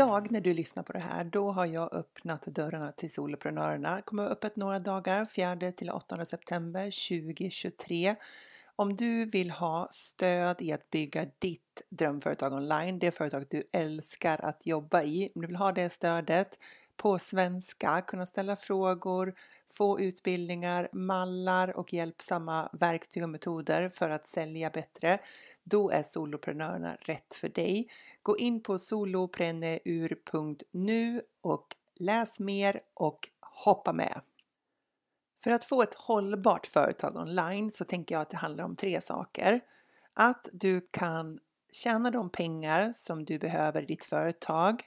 Idag när du lyssnar på det här, då har jag öppnat dörrarna till Soloprenörerna. kommer vara öppet några dagar, 4 till 8 september 2023. Om du vill ha stöd i att bygga ditt drömföretag online, det företag du älskar att jobba i, om du vill ha det stödet på svenska, kunna ställa frågor, få utbildningar, mallar och hjälpsamma verktyg och metoder för att sälja bättre, då är soloprenörerna rätt för dig. Gå in på solopreneur.nu och läs mer och hoppa med. För att få ett hållbart företag online så tänker jag att det handlar om tre saker. Att du kan tjäna de pengar som du behöver i ditt företag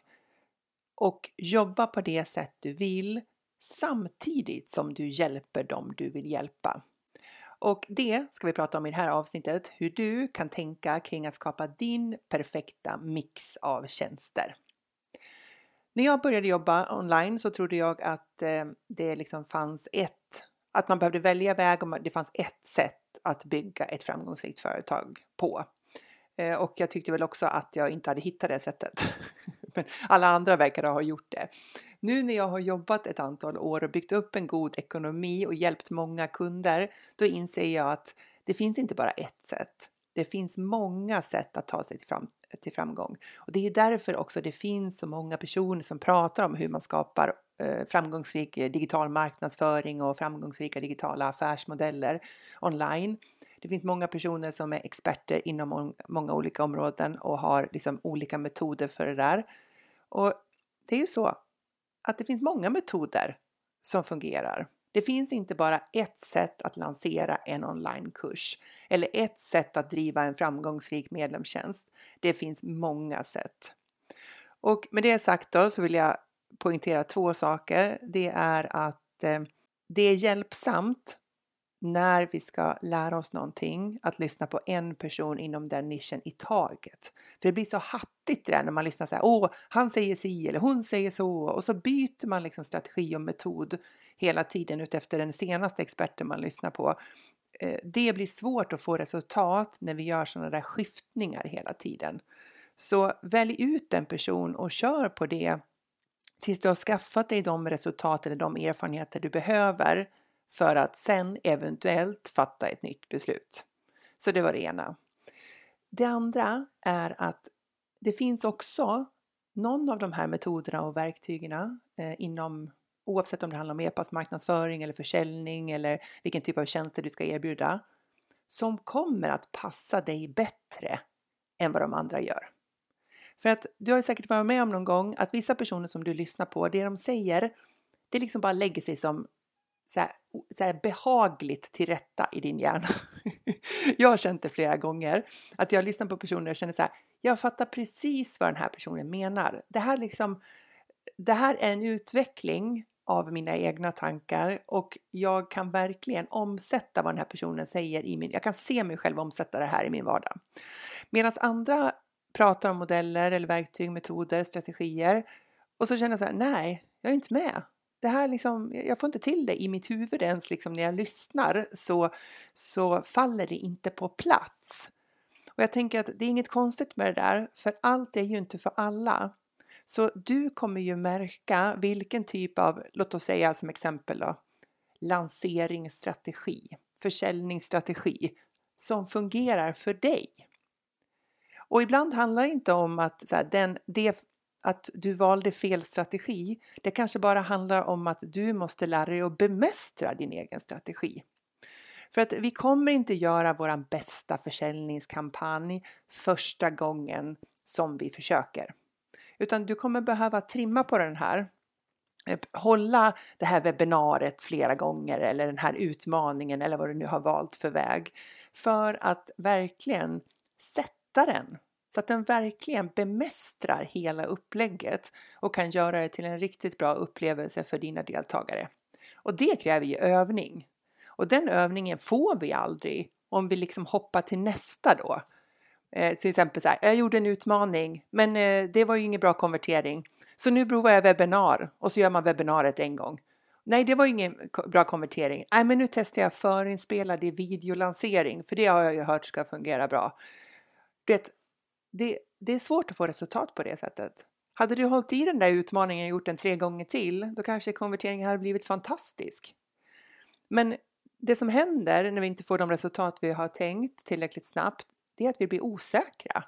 och jobba på det sätt du vill samtidigt som du hjälper dem du vill hjälpa. Och det ska vi prata om i det här avsnittet, hur du kan tänka kring att skapa din perfekta mix av tjänster. När jag började jobba online så trodde jag att eh, det liksom fanns ett, att man behövde välja väg och det fanns ett sätt att bygga ett framgångsrikt företag på. Eh, och jag tyckte väl också att jag inte hade hittat det sättet. Men alla andra verkar ha gjort det. Nu när jag har jobbat ett antal år och byggt upp en god ekonomi och hjälpt många kunder, då inser jag att det finns inte bara ett sätt. Det finns många sätt att ta sig till, fram, till framgång och det är därför också det finns så många personer som pratar om hur man skapar eh, framgångsrik digital marknadsföring och framgångsrika digitala affärsmodeller online. Det finns många personer som är experter inom många olika områden och har liksom olika metoder för det där. Och det är ju så att det finns många metoder som fungerar. Det finns inte bara ett sätt att lansera en onlinekurs eller ett sätt att driva en framgångsrik medlemstjänst. Det finns många sätt. Och med det sagt då så vill jag poängtera två saker. Det är att eh, det är hjälpsamt när vi ska lära oss någonting att lyssna på en person inom den nischen i taget. För det blir så hattigt där när man lyssnar så här, åh, han säger si eller hon säger så och så byter man liksom strategi och metod hela tiden utefter den senaste experten man lyssnar på. Eh, det blir svårt att få resultat när vi gör sådana där skiftningar hela tiden. Så välj ut en person och kör på det tills du har skaffat dig de resultat eller de erfarenheter du behöver för att sen eventuellt fatta ett nytt beslut. Så det var det ena. Det andra är att det finns också någon av de här metoderna och verktygen eh, inom oavsett om det handlar om e-postmarknadsföring eller försäljning eller vilken typ av tjänster du ska erbjuda som kommer att passa dig bättre än vad de andra gör. För att du har säkert varit med om någon gång att vissa personer som du lyssnar på, det de säger, det liksom bara lägger sig som så här, så här behagligt till rätta i din hjärna. jag har känt det flera gånger, att jag lyssnar på personer och känner så här, jag fattar precis vad den här personen menar. Det här, liksom, det här är en utveckling av mina egna tankar och jag kan verkligen omsätta vad den här personen säger i min, jag kan se mig själv omsätta det här i min vardag. Medan andra pratar om modeller eller verktyg, metoder, strategier och så känner jag så här, nej, jag är inte med det här liksom, jag får inte till det i mitt huvud ens liksom när jag lyssnar så, så faller det inte på plats. Och jag tänker att det är inget konstigt med det där, för allt är ju inte för alla. Så du kommer ju märka vilken typ av, låt oss säga som exempel då, lanseringsstrategi, försäljningsstrategi som fungerar för dig. Och ibland handlar det inte om att så här, den, det att du valde fel strategi. Det kanske bara handlar om att du måste lära dig att bemästra din egen strategi. För att vi kommer inte göra vår bästa försäljningskampanj första gången som vi försöker. Utan du kommer behöva trimma på den här, eh, hålla det här webbinariet flera gånger eller den här utmaningen eller vad du nu har valt för väg för att verkligen sätta den så att den verkligen bemästrar hela upplägget och kan göra det till en riktigt bra upplevelse för dina deltagare. Och det kräver ju övning. Och den övningen får vi aldrig om vi liksom hoppar till nästa då. Eh, till exempel så här, jag gjorde en utmaning, men eh, det var ju ingen bra konvertering. Så nu provar jag webbinar och så gör man webbinariet en gång. Nej, det var ingen bra konvertering. Nej, men nu testar jag förinspelad i videolansering, för det har jag ju hört ska fungera bra. Det, det, det är svårt att få resultat på det sättet. Hade du hållit i den där utmaningen och gjort den tre gånger till, då kanske konverteringen hade blivit fantastisk. Men det som händer när vi inte får de resultat vi har tänkt tillräckligt snabbt, det är att vi blir osäkra.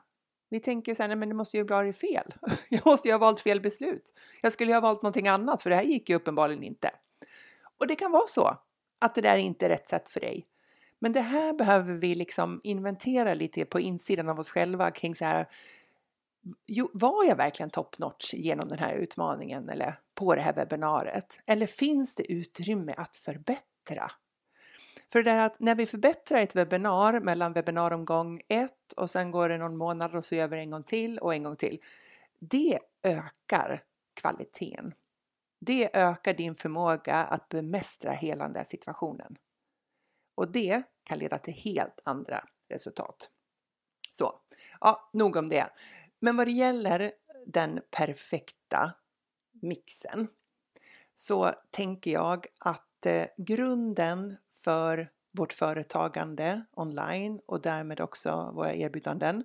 Vi tänker så här, nej men det måste ju bli fel. Jag måste ju ha valt fel beslut. Jag skulle ju ha valt någonting annat för det här gick ju uppenbarligen inte. Och det kan vara så att det där är inte är rätt sätt för dig. Men det här behöver vi liksom inventera lite på insidan av oss själva kring så här. Jo, var jag verkligen top notch genom den här utmaningen eller på det här webbinariet? Eller finns det utrymme att förbättra? För det är att när vi förbättrar ett webbinar mellan webbinaromgång 1 och sen går det någon månad och så gör vi det en gång till och en gång till. Det ökar kvaliteten. Det ökar din förmåga att bemästra hela den där situationen. Och det kan leda till helt andra resultat. Så, ja, nog om det. Men vad det gäller den perfekta mixen så tänker jag att eh, grunden för vårt företagande online och därmed också våra erbjudanden.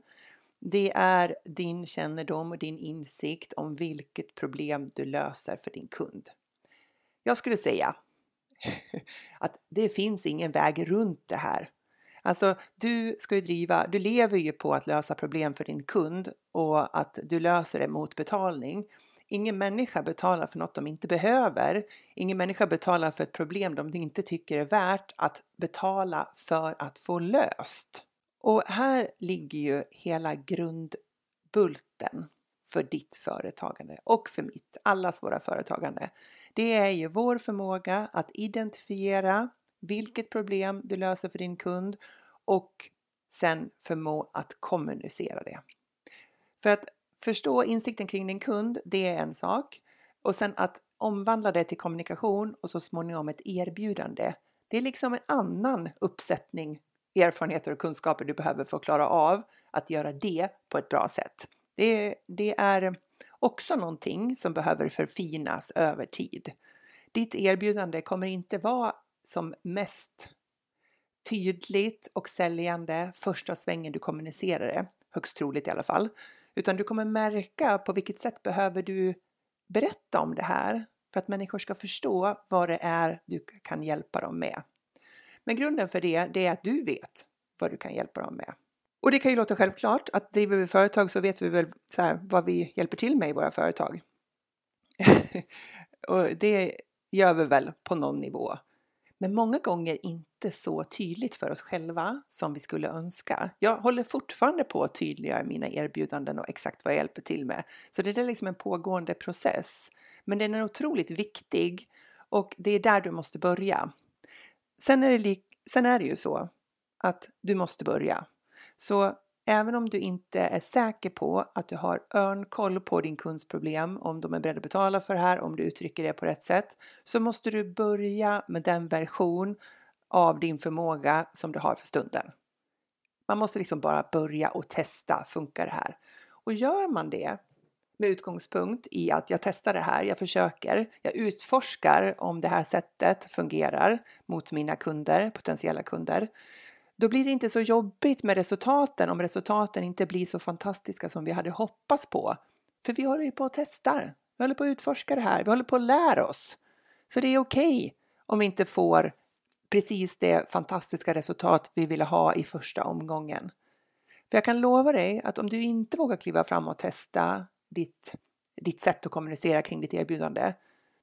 Det är din kännedom och din insikt om vilket problem du löser för din kund. Jag skulle säga att det finns ingen väg runt det här. Alltså, du ska ju driva, du lever ju på att lösa problem för din kund och att du löser det mot betalning. Ingen människa betalar för något de inte behöver. Ingen människa betalar för ett problem de inte tycker är värt att betala för att få löst. Och här ligger ju hela grundbulten för ditt företagande och för mitt, allas våra företagande. Det är ju vår förmåga att identifiera vilket problem du löser för din kund och sen förmå att kommunicera det. För att förstå insikten kring din kund, det är en sak. Och sen att omvandla det till kommunikation och så småningom ett erbjudande. Det är liksom en annan uppsättning erfarenheter och kunskaper du behöver för att klara av att göra det på ett bra sätt. Det, det är också någonting som behöver förfinas över tid. Ditt erbjudande kommer inte vara som mest tydligt och säljande första svängen du kommunicerar det, högst troligt i alla fall, utan du kommer märka på vilket sätt behöver du berätta om det här för att människor ska förstå vad det är du kan hjälpa dem med. Men grunden för det, det är att du vet vad du kan hjälpa dem med. Och det kan ju låta självklart att driver vi företag så vet vi väl så här, vad vi hjälper till med i våra företag. och det gör vi väl på någon nivå. Men många gånger inte så tydligt för oss själva som vi skulle önska. Jag håller fortfarande på att tydliggöra mina erbjudanden och exakt vad jag hjälper till med. Så det är liksom en pågående process. Men den är otroligt viktig och det är där du måste börja. Sen är det, sen är det ju så att du måste börja. Så även om du inte är säker på att du har örnkoll på din kunds problem, om de är beredda att betala för det här, om du uttrycker det på rätt sätt, så måste du börja med den version av din förmåga som du har för stunden. Man måste liksom bara börja och testa, funkar det här? Och gör man det med utgångspunkt i att jag testar det här, jag försöker, jag utforskar om det här sättet fungerar mot mina kunder, potentiella kunder, då blir det inte så jobbigt med resultaten om resultaten inte blir så fantastiska som vi hade hoppats på. För vi håller ju på att testar. Vi håller på att utforska det här. Vi håller på att lära oss. Så det är okej okay om vi inte får precis det fantastiska resultat vi ville ha i första omgången. För jag kan lova dig att om du inte vågar kliva fram och testa ditt, ditt sätt att kommunicera kring ditt erbjudande,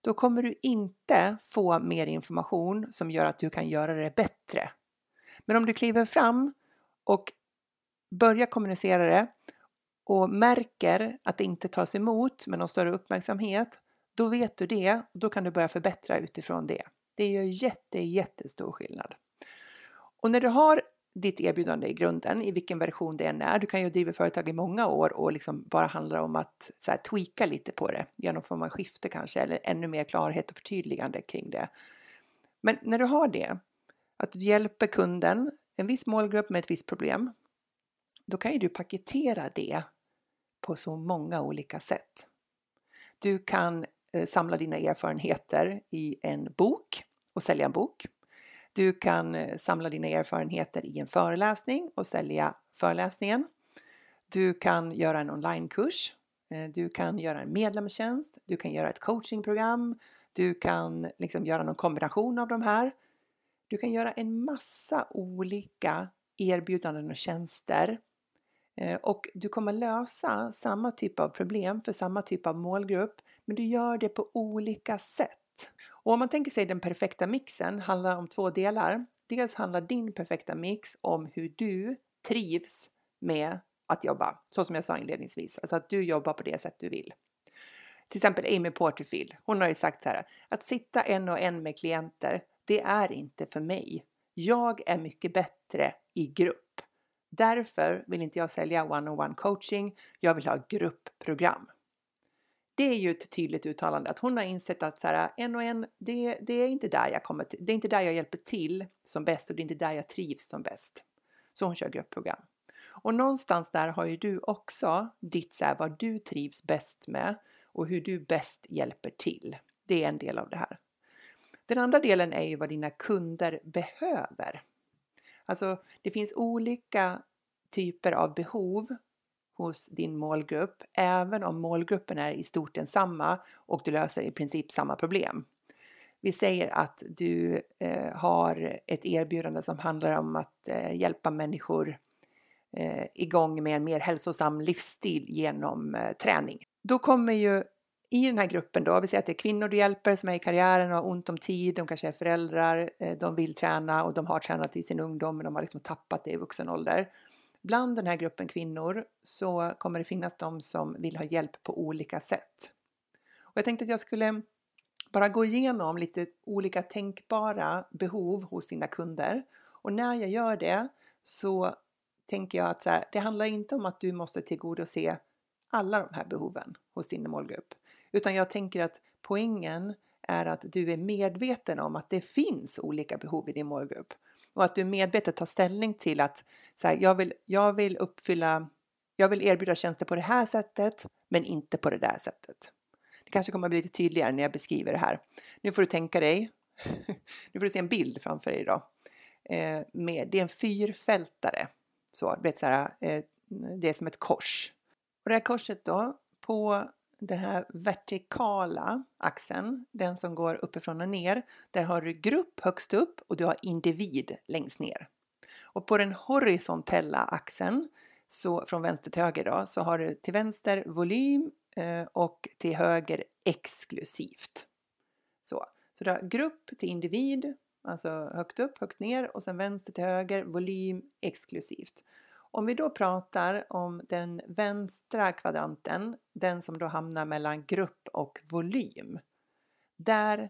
då kommer du inte få mer information som gör att du kan göra det bättre. Men om du kliver fram och börjar kommunicera det och märker att det inte tas emot med någon större uppmärksamhet, då vet du det och då kan du börja förbättra utifrån det. Det gör jätte, jättestor skillnad. Och när du har ditt erbjudande i grunden, i vilken version det än är. Du kan ju driva företag i många år och liksom bara handla om att så här, tweaka lite på det, göra någon form av skifte kanske, eller ännu mer klarhet och förtydligande kring det. Men när du har det, att du hjälper kunden, en viss målgrupp med ett visst problem, då kan ju du paketera det på så många olika sätt. Du kan eh, samla dina erfarenheter i en bok och sälja en bok. Du kan eh, samla dina erfarenheter i en föreläsning och sälja föreläsningen. Du kan göra en onlinekurs. Eh, du kan göra en medlemstjänst. Du kan göra ett coachingprogram. Du kan liksom göra någon kombination av de här. Du kan göra en massa olika erbjudanden och tjänster eh, och du kommer lösa samma typ av problem för samma typ av målgrupp, men du gör det på olika sätt. Och om man tänker sig den perfekta mixen handlar om två delar. Dels handlar din perfekta mix om hur du trivs med att jobba, så som jag sa inledningsvis, alltså att du jobbar på det sätt du vill. Till exempel Amy Porterfield, hon har ju sagt så här, att sitta en och en med klienter, det är inte för mig. Jag är mycket bättre i grupp. Därför vill inte jag sälja one-on-one coaching, jag vill ha gruppprogram. Det är ju ett tydligt uttalande att hon har insett att så här, en och en, det, det, är inte där jag kommer till, det är inte där jag hjälper till som bäst och det är inte där jag trivs som bäst. Så hon kör gruppprogram. Och någonstans där har ju du också ditt så här, vad du trivs bäst med och hur du bäst hjälper till. Det är en del av det här. Den andra delen är ju vad dina kunder behöver. Alltså, det finns olika typer av behov hos din målgrupp, även om målgruppen är i stort densamma och du löser i princip samma problem. Vi säger att du eh, har ett erbjudande som handlar om att eh, hjälpa människor eh, igång med en mer hälsosam livsstil genom eh, träning. Då kommer ju i den här gruppen då, vi säger att det är kvinnor du hjälper som är i karriären och har ont om tid, de kanske är föräldrar, eh, de vill träna och de har tränat i sin ungdom men de har liksom tappat det i vuxen ålder. Bland den här gruppen kvinnor så kommer det finnas de som vill ha hjälp på olika sätt. Och jag tänkte att jag skulle bara gå igenom lite olika tänkbara behov hos sina kunder. Och när jag gör det så tänker jag att här, det handlar inte om att du måste tillgodose alla de här behoven hos din målgrupp. Utan jag tänker att poängen är att du är medveten om att det finns olika behov i din målgrupp och att du medvetet tar ställning till att så här, jag, vill, jag vill uppfylla, jag vill erbjuda tjänster på det här sättet, men inte på det där sättet. Det kanske kommer att bli lite tydligare när jag beskriver det här. Nu får du tänka dig, nu får du se en bild framför dig då. Eh, med, det är en fyrfältare, så, vet, så här, eh, det är som ett kors. Och det här korset då, på den här vertikala axeln, den som går uppifrån och ner, där har du grupp högst upp och du har individ längst ner. Och på den horisontella axeln, så från vänster till höger då, så har du till vänster volym eh, och till höger exklusivt. Så, så du har grupp till individ, alltså högt upp, högt ner och sen vänster till höger, volym exklusivt. Om vi då pratar om den vänstra kvadranten, den som då hamnar mellan grupp och volym. Där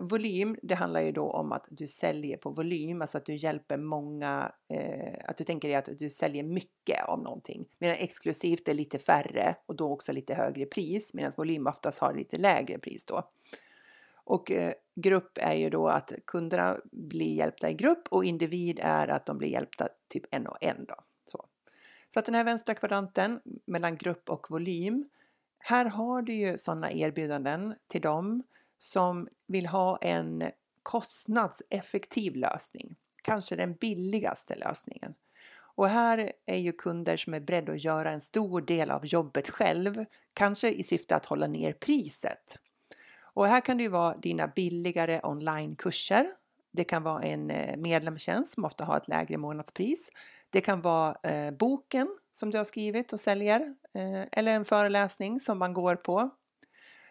volym, det handlar ju då om att du säljer på volym, alltså att du hjälper många, eh, att du tänker dig att du säljer mycket av någonting. Medan exklusivt är lite färre och då också lite högre pris, medan volym oftast har lite lägre pris då. Och eh, grupp är ju då att kunderna blir hjälpta i grupp och individ är att de blir hjälpta typ en och en då. Så, så att den här vänstra kvadranten mellan grupp och volym. Här har du ju sådana erbjudanden till dem som vill ha en kostnadseffektiv lösning. Kanske den billigaste lösningen. Och här är ju kunder som är beredda att göra en stor del av jobbet själv, kanske i syfte att hålla ner priset. Och här kan det ju vara dina billigare onlinekurser. Det kan vara en eh, medlemstjänst som ofta har ett lägre månadspris. Det kan vara eh, boken som du har skrivit och säljer eh, eller en föreläsning som man går på.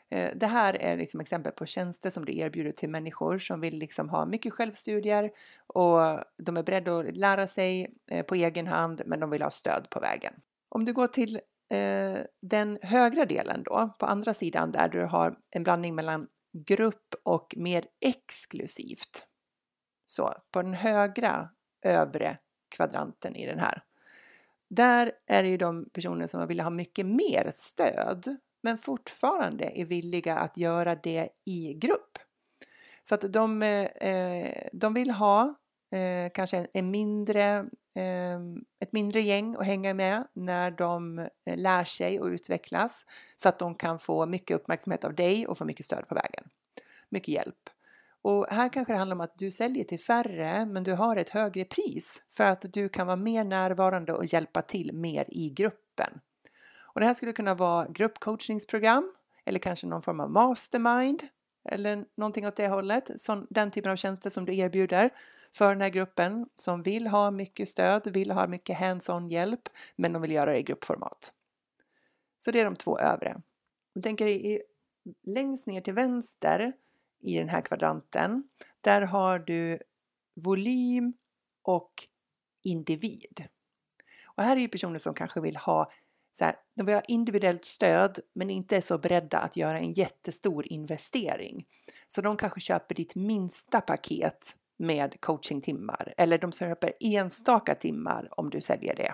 Eh, det här är liksom exempel på tjänster som du erbjuder till människor som vill liksom ha mycket självstudier och de är beredda att lära sig eh, på egen hand men de vill ha stöd på vägen. Om du går till eh, den högra delen då, på andra sidan där du har en blandning mellan grupp och mer exklusivt. Så på den högra övre kvadranten i den här. Där är det ju de personer som vill ha mycket mer stöd men fortfarande är villiga att göra det i grupp. Så att de, eh, eh de vill ha eh, kanske en mindre, Ehm, ett mindre gäng att hänga med när de eh, lär sig och utvecklas så att de kan få mycket uppmärksamhet av dig och få mycket stöd på vägen. Mycket hjälp. Och här kanske det handlar om att du säljer till färre men du har ett högre pris för att du kan vara mer närvarande och hjälpa till mer i gruppen. Och det här skulle kunna vara gruppcoachningsprogram eller kanske någon form av mastermind eller någonting åt det hållet. Så, den typen av tjänster som du erbjuder för den här gruppen som vill ha mycket stöd, vill ha mycket hands-on hjälp, men de vill göra det i gruppformat. Så det är de två övre. Jag tänker i, längst ner till vänster i den här kvadranten, där har du volym och individ. Och här är ju personer som kanske vill ha så här, de vill ha individuellt stöd men inte är så beredda att göra en jättestor investering. Så de kanske köper ditt minsta paket med coachingtimmar eller de köper enstaka timmar om du säljer det.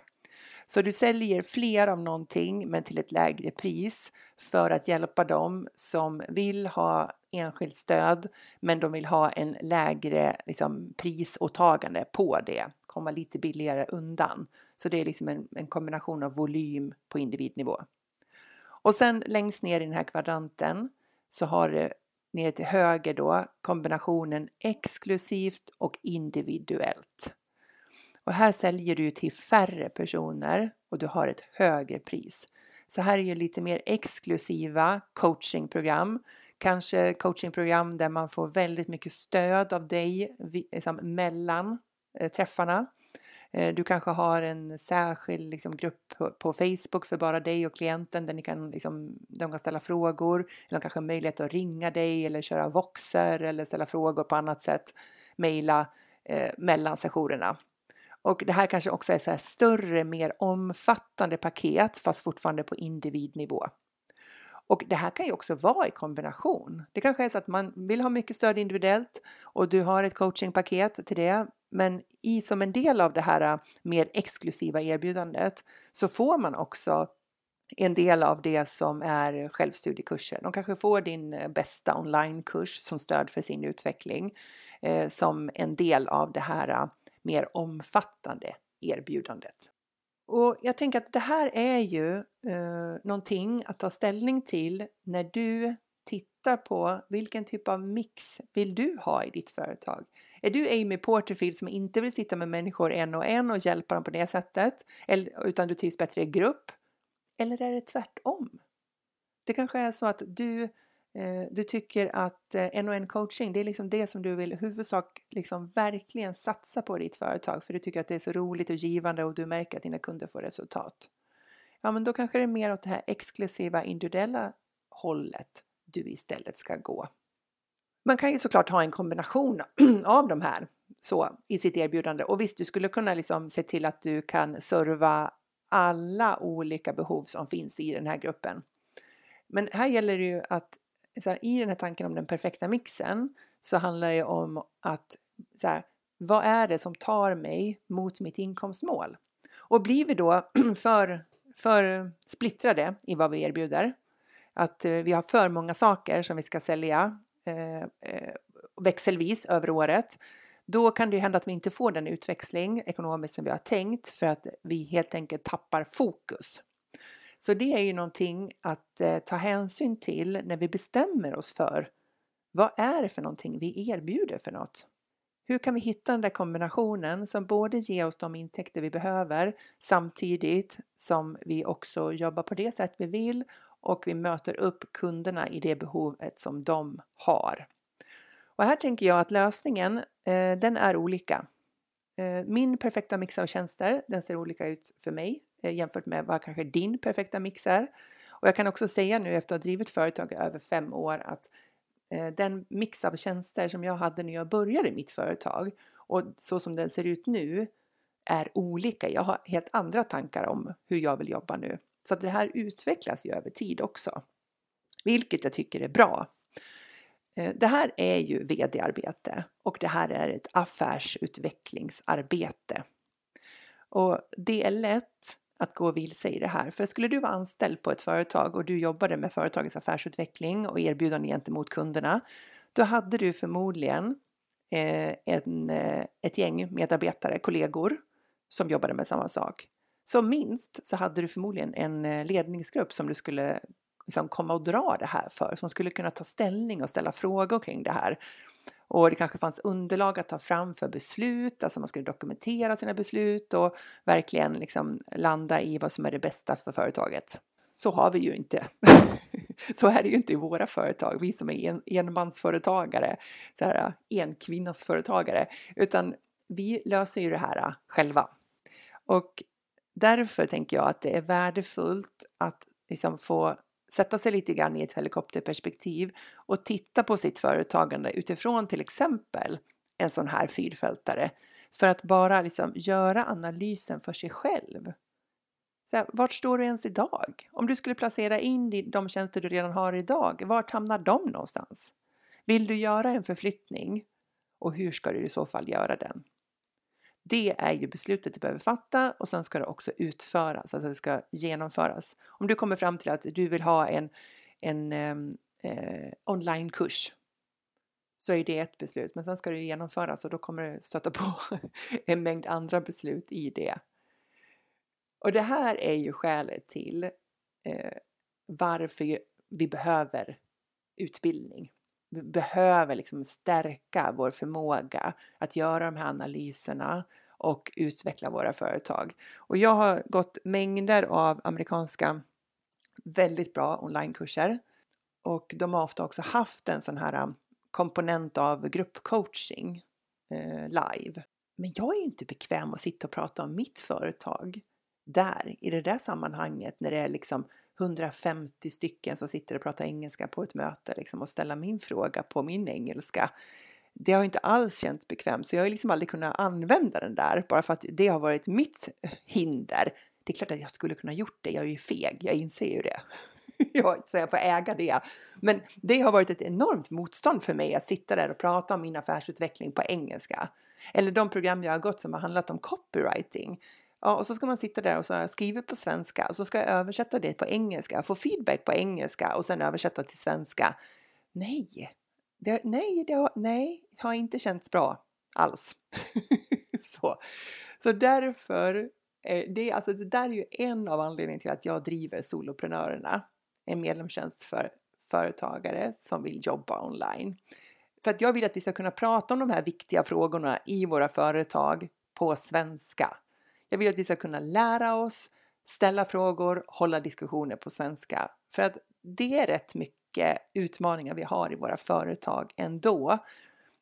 Så du säljer fler av någonting men till ett lägre pris för att hjälpa dem som vill ha enskilt stöd men de vill ha en lägre liksom, prisåtagande på det, komma lite billigare undan. Så det är liksom en, en kombination av volym på individnivå. Och sen längst ner i den här kvadranten så har du nere till höger då kombinationen exklusivt och individuellt. Och här säljer du till färre personer och du har ett högre pris. Så här är ju lite mer exklusiva coachingprogram. Kanske coachingprogram där man får väldigt mycket stöd av dig liksom, mellan eh, träffarna. Eh, du kanske har en särskild liksom, grupp på, Facebook för bara dig och klienten där ni kan, liksom, de kan ställa frågor. Eller de kanske har möjlighet att ringa dig eller köra voxer eller ställa frågor på annat sätt. Mejla eh, mellan sessionerna. Och det här kanske också är så större, mer omfattande paket fast fortfarande på individnivå. Och det här kan ju också vara i kombination. Det kanske är så att man vill ha mycket stöd individuellt och du har ett coachingpaket till det. Men i som en del av det här äh, mer exklusiva erbjudandet så får man också en del av det som är självstudiekurser. De kanske får din äh, bästa onlinekurs som stöd för sin utveckling eh, som en del av det här äh, mer omfattande erbjudandet. Och jag tänker att det här är ju eh, någonting att ta ställning till när du tittar på vilken typ av mix vill du ha i ditt företag? Är du Amy Porterfield som inte vill sitta med människor en och en och hjälpa dem på det sättet, eller, utan du trivs bättre i grupp? Eller är det tvärtom? Det kanske är så att du Eh, du tycker att eh, en och en coaching, det är liksom det som du vill i huvudsak liksom verkligen satsa på i ditt företag för du tycker att det är så roligt och givande och du märker att dina kunder får resultat. Ja, men då kanske det är mer åt det här exklusiva individuella hållet du istället ska gå. Man kan ju såklart ha en kombination av de här så i sitt erbjudande och visst, du skulle kunna liksom se till att du kan serva alla olika behov som finns i den här gruppen. Men här gäller det ju att så här, i den här tanken om den perfekta mixen så handlar det om att så här, vad är det som tar mig mot mitt inkomstmål? Och blir vi då för, för splittrade i vad vi erbjuder, att eh, vi har för många saker som vi ska sälja eh, eh, växelvis över året, då kan det hända att vi inte får den utväxling ekonomiskt som vi har tänkt för att vi helt enkelt tappar fokus. Så det är ju någonting att eh, ta hänsyn till när vi bestämmer oss för vad är det för någonting vi erbjuder för något? Hur kan vi hitta den där kombinationen som både ger oss de intäkter vi behöver samtidigt som vi också jobbar på det sätt vi vill och vi möter upp kunderna i det behovet som de har. Och här tänker jag att lösningen, eh, den är olika. Eh, min perfekta mix av tjänster, den ser olika ut för mig eh, jämfört med vad kanske din perfekta mix är. Och jag kan också säga nu efter att ha drivit företag i över fem år att eh, den mix av tjänster som jag hade när jag började mitt företag och så som den ser ut nu är olika. Jag har helt andra tankar om hur jag vill jobba nu. Så att det här utvecklas ju över tid också. Vilket jag tycker är bra. Eh, det här är ju vd-arbete och det här är ett affärsutvecklingsarbete. Och det är lätt att gå vilse i det här. För skulle du vara anställd på ett företag och du jobbade med företagets affärsutveckling och erbjudande gentemot kunderna, då hade du förmodligen eh, en, eh, ett gäng medarbetare, kollegor, som jobbade med samma sak. Som minst så hade du förmodligen en eh, ledningsgrupp som du skulle liksom komma och dra det här för, som skulle kunna ta ställning och ställa frågor kring det här. Och det kanske fanns underlag att ta fram för beslut, alltså man skulle dokumentera sina beslut och verkligen liksom landa i vad som är det bästa för företaget. Så har vi ju inte. så är det ju inte i våra företag, vi som är en, enmansföretagare, så här, enkvinnas företagare, utan vi löser ju det här eh, själva. Och därför tänker jag att det är värdefullt att liksom få sätta sig lite grann i ett helikopterperspektiv och titta på sitt företagande utifrån till exempel en sån här fyrfältare för att bara liksom göra analysen för sig själv. Så här, vart står du ens idag? Om du skulle placera in de tjänster du redan har idag, vart hamnar de någonstans? Vill du göra en förflyttning? Och hur ska du i så fall göra den? Det är ju beslutet du behöver fatta och sen ska det också utföras, alltså det ska genomföras. Om du kommer fram till att du vill ha en, en ehm, eh, onlinekurs så är det ett beslut, men sen ska det genomföras och då kommer du stöta på en mängd andra beslut i det. Och det här är ju skälet till eh, varför vi behöver utbildning. Vi behöver liksom stärka vår förmåga att göra de här analyserna och utveckla våra företag. Och jag har gått mängder av amerikanska väldigt bra onlinekurser och de har ofta också haft en sån här um, komponent av gruppcoaching eh, live. Men jag är inte bekväm att sitta och prata om mitt företag där i det där sammanhanget när det är liksom 150 stycken som sitter och pratar engelska på ett möte liksom, och ställa min fråga på min engelska. Det har inte alls känts bekvämt så jag har liksom aldrig kunnat använda den där bara för att det har varit mitt hinder. Det är klart att jag skulle kunna gjort det, jag är ju feg, jag inser ju det. så jag får äga det. Men det har varit ett enormt motstånd för mig att sitta där och prata om min affärsutveckling på engelska. Eller de program jag har gått som har handlat om copywriting. Ja, och så ska man sitta där och så skriver på svenska och så ska jag översätta det på engelska, få feedback på engelska och sen översätta till svenska. Nej, det, nej, det har, nej, har inte känts bra alls. så, så därför, eh, det, alltså det där är ju en av anledningarna till att jag driver Soloprenörerna, en medlemstjänst för företagare som vill jobba online. För att jag vill att vi ska kunna prata om de här viktiga frågorna i våra företag på svenska. Jag vill att vi ska kunna lära oss, ställa frågor, hålla diskussioner på svenska. För att det är rätt mycket utmaningar vi har i våra företag ändå.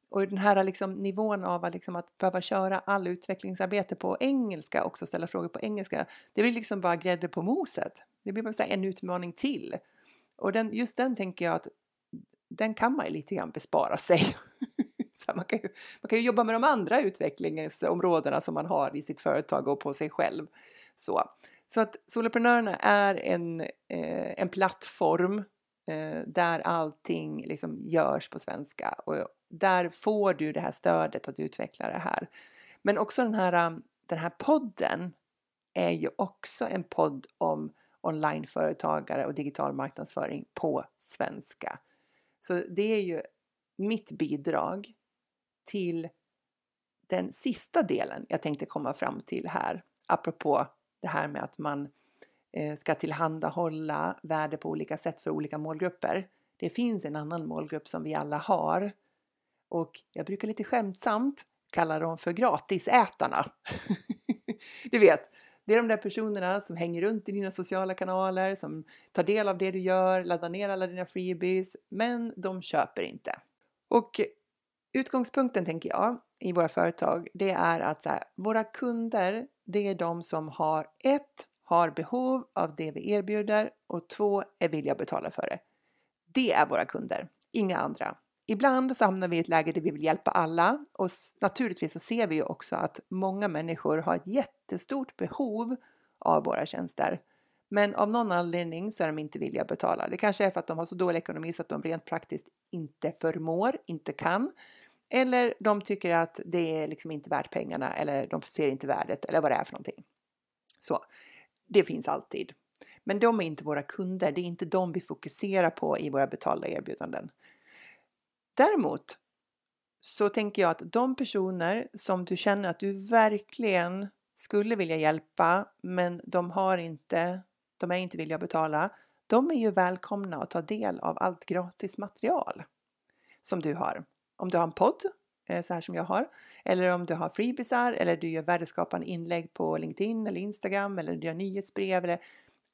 Och den här liksom nivån av att, liksom att behöva köra all utvecklingsarbete på engelska, också ställa frågor på engelska, det blir liksom bara grädde på moset. Det blir bara en utmaning till. Och den, just den tänker jag att den kan man ju lite grann bespara sig. Så man, kan ju, man kan ju jobba med de andra utvecklingsområdena som man har i sitt företag och på sig själv. Så, så att Soloprenörerna är en, eh, en plattform eh, där allting liksom görs på svenska och där får du det här stödet att utveckla det här. Men också den här, den här podden är ju också en podd om onlineföretagare och digital marknadsföring på svenska. Så det är ju mitt bidrag till den sista delen jag tänkte komma fram till här, apropå det här med att man eh, ska tillhandahålla värde på olika sätt för olika målgrupper. Det finns en annan målgrupp som vi alla har och jag brukar lite skämtsamt kalla dem för gratisätarna. du vet, det är de där personerna som hänger runt i dina sociala kanaler, som tar del av det du gör, laddar ner alla dina freebies, men de köper inte. Och Utgångspunkten tänker jag i våra företag, det är att så här, våra kunder, det är de som har ett, har behov av det vi erbjuder och två, är villiga att betala för det. Det är våra kunder, inga andra. Ibland så hamnar vi i ett läge där vi vill hjälpa alla och naturligtvis så ser vi ju också att många människor har ett jättestort behov av våra tjänster. Men av någon anledning så är de inte villiga att betala. Det kanske är för att de har så dålig ekonomi så att de rent praktiskt inte förmår, inte kan. Eller de tycker att det är liksom inte värt pengarna eller de ser inte värdet eller vad det är för någonting. Så Det finns alltid. Men de är inte våra kunder, det är inte de vi fokuserar på i våra betalda erbjudanden. Däremot så tänker jag att de personer som du känner att du verkligen skulle vilja hjälpa, men de har inte, de är inte villiga att betala, de är ju välkomna att ta del av allt gratis material som du har. Om du har en podd, eh, så här som jag har, eller om du har freebisar eller du gör värdeskapande inlägg på LinkedIn eller Instagram eller du gör nyhetsbrev eller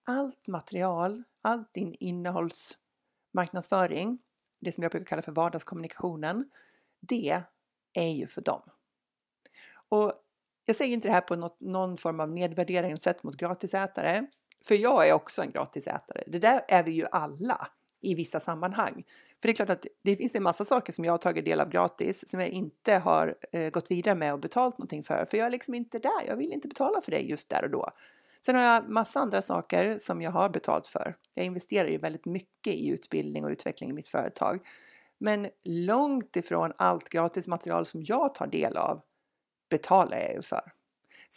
allt material, allt din innehållsmarknadsföring, det som jag brukar kalla för vardagskommunikationen, det är ju för dem. Och jag säger inte det här på något, någon form av nedvärdering sett mot gratisätare, för jag är också en gratisätare. Det där är vi ju alla i vissa sammanhang. För det är klart att det finns en massa saker som jag har tagit del av gratis som jag inte har eh, gått vidare med och betalt någonting för. För jag är liksom inte där. Jag vill inte betala för det just där och då. Sen har jag massa andra saker som jag har betalt för. Jag investerar ju väldigt mycket i utbildning och utveckling i mitt företag. Men långt ifrån allt gratis material som jag tar del av betalar jag ju för.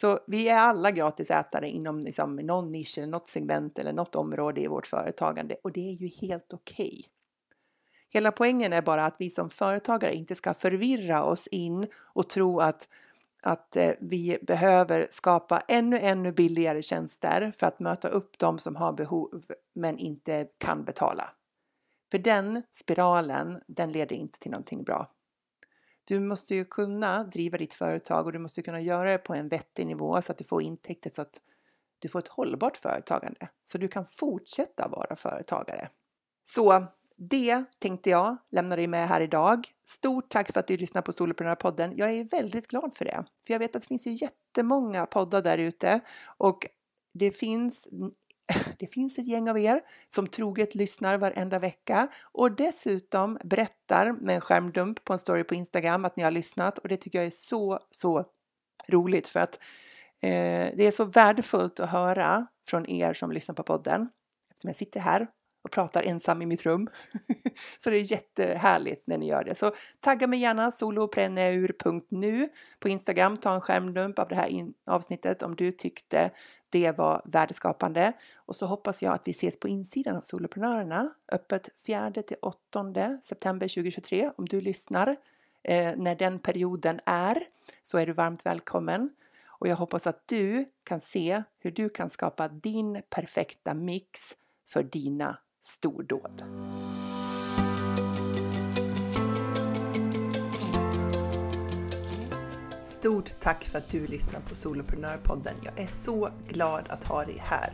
Så vi är alla gratisätare inom liksom, någon nisch eller något segment eller något område i vårt företagande och det är ju helt okej. Okay. Hela poängen är bara att vi som företagare inte ska förvirra oss in och tro att att eh, vi behöver skapa ännu, ännu billigare tjänster för att möta upp de som har behov men inte kan betala. För den spiralen, den leder inte till någonting bra. Du måste ju kunna driva ditt företag och du måste kunna göra det på en vettig nivå så att du får intäkter så att du får ett hållbart företagande så du kan fortsätta vara företagare. Så det tänkte jag lämna dig med här idag. Stort tack för att du lyssnar på Soloprenörpodden. Jag är väldigt glad för det, för jag vet att det finns ju jättemånga poddar där ute och det finns det finns ett gäng av er som troget lyssnar varenda vecka och dessutom berättar med en skärmdump på en story på Instagram att ni har lyssnat och det tycker jag är så, så roligt för att eh, det är så värdefullt att höra från er som lyssnar på podden. Eftersom jag sitter här och pratar ensam i mitt rum. så det är jättehärligt när ni gör det. Så tagga mig gärna solopreneur.nu på Instagram. Ta en skärmdump av det här avsnittet om du tyckte det var värdeskapande. Och så hoppas jag att vi ses på insidan av Soloprenörerna. Öppet 4 till 8 september 2023. Om du lyssnar eh, när den perioden är så är du varmt välkommen. Och jag hoppas att du kan se hur du kan skapa din perfekta mix för dina stordåd. Stort tack för att du lyssnar på Soloprenörpodden. Jag är så glad att ha dig här.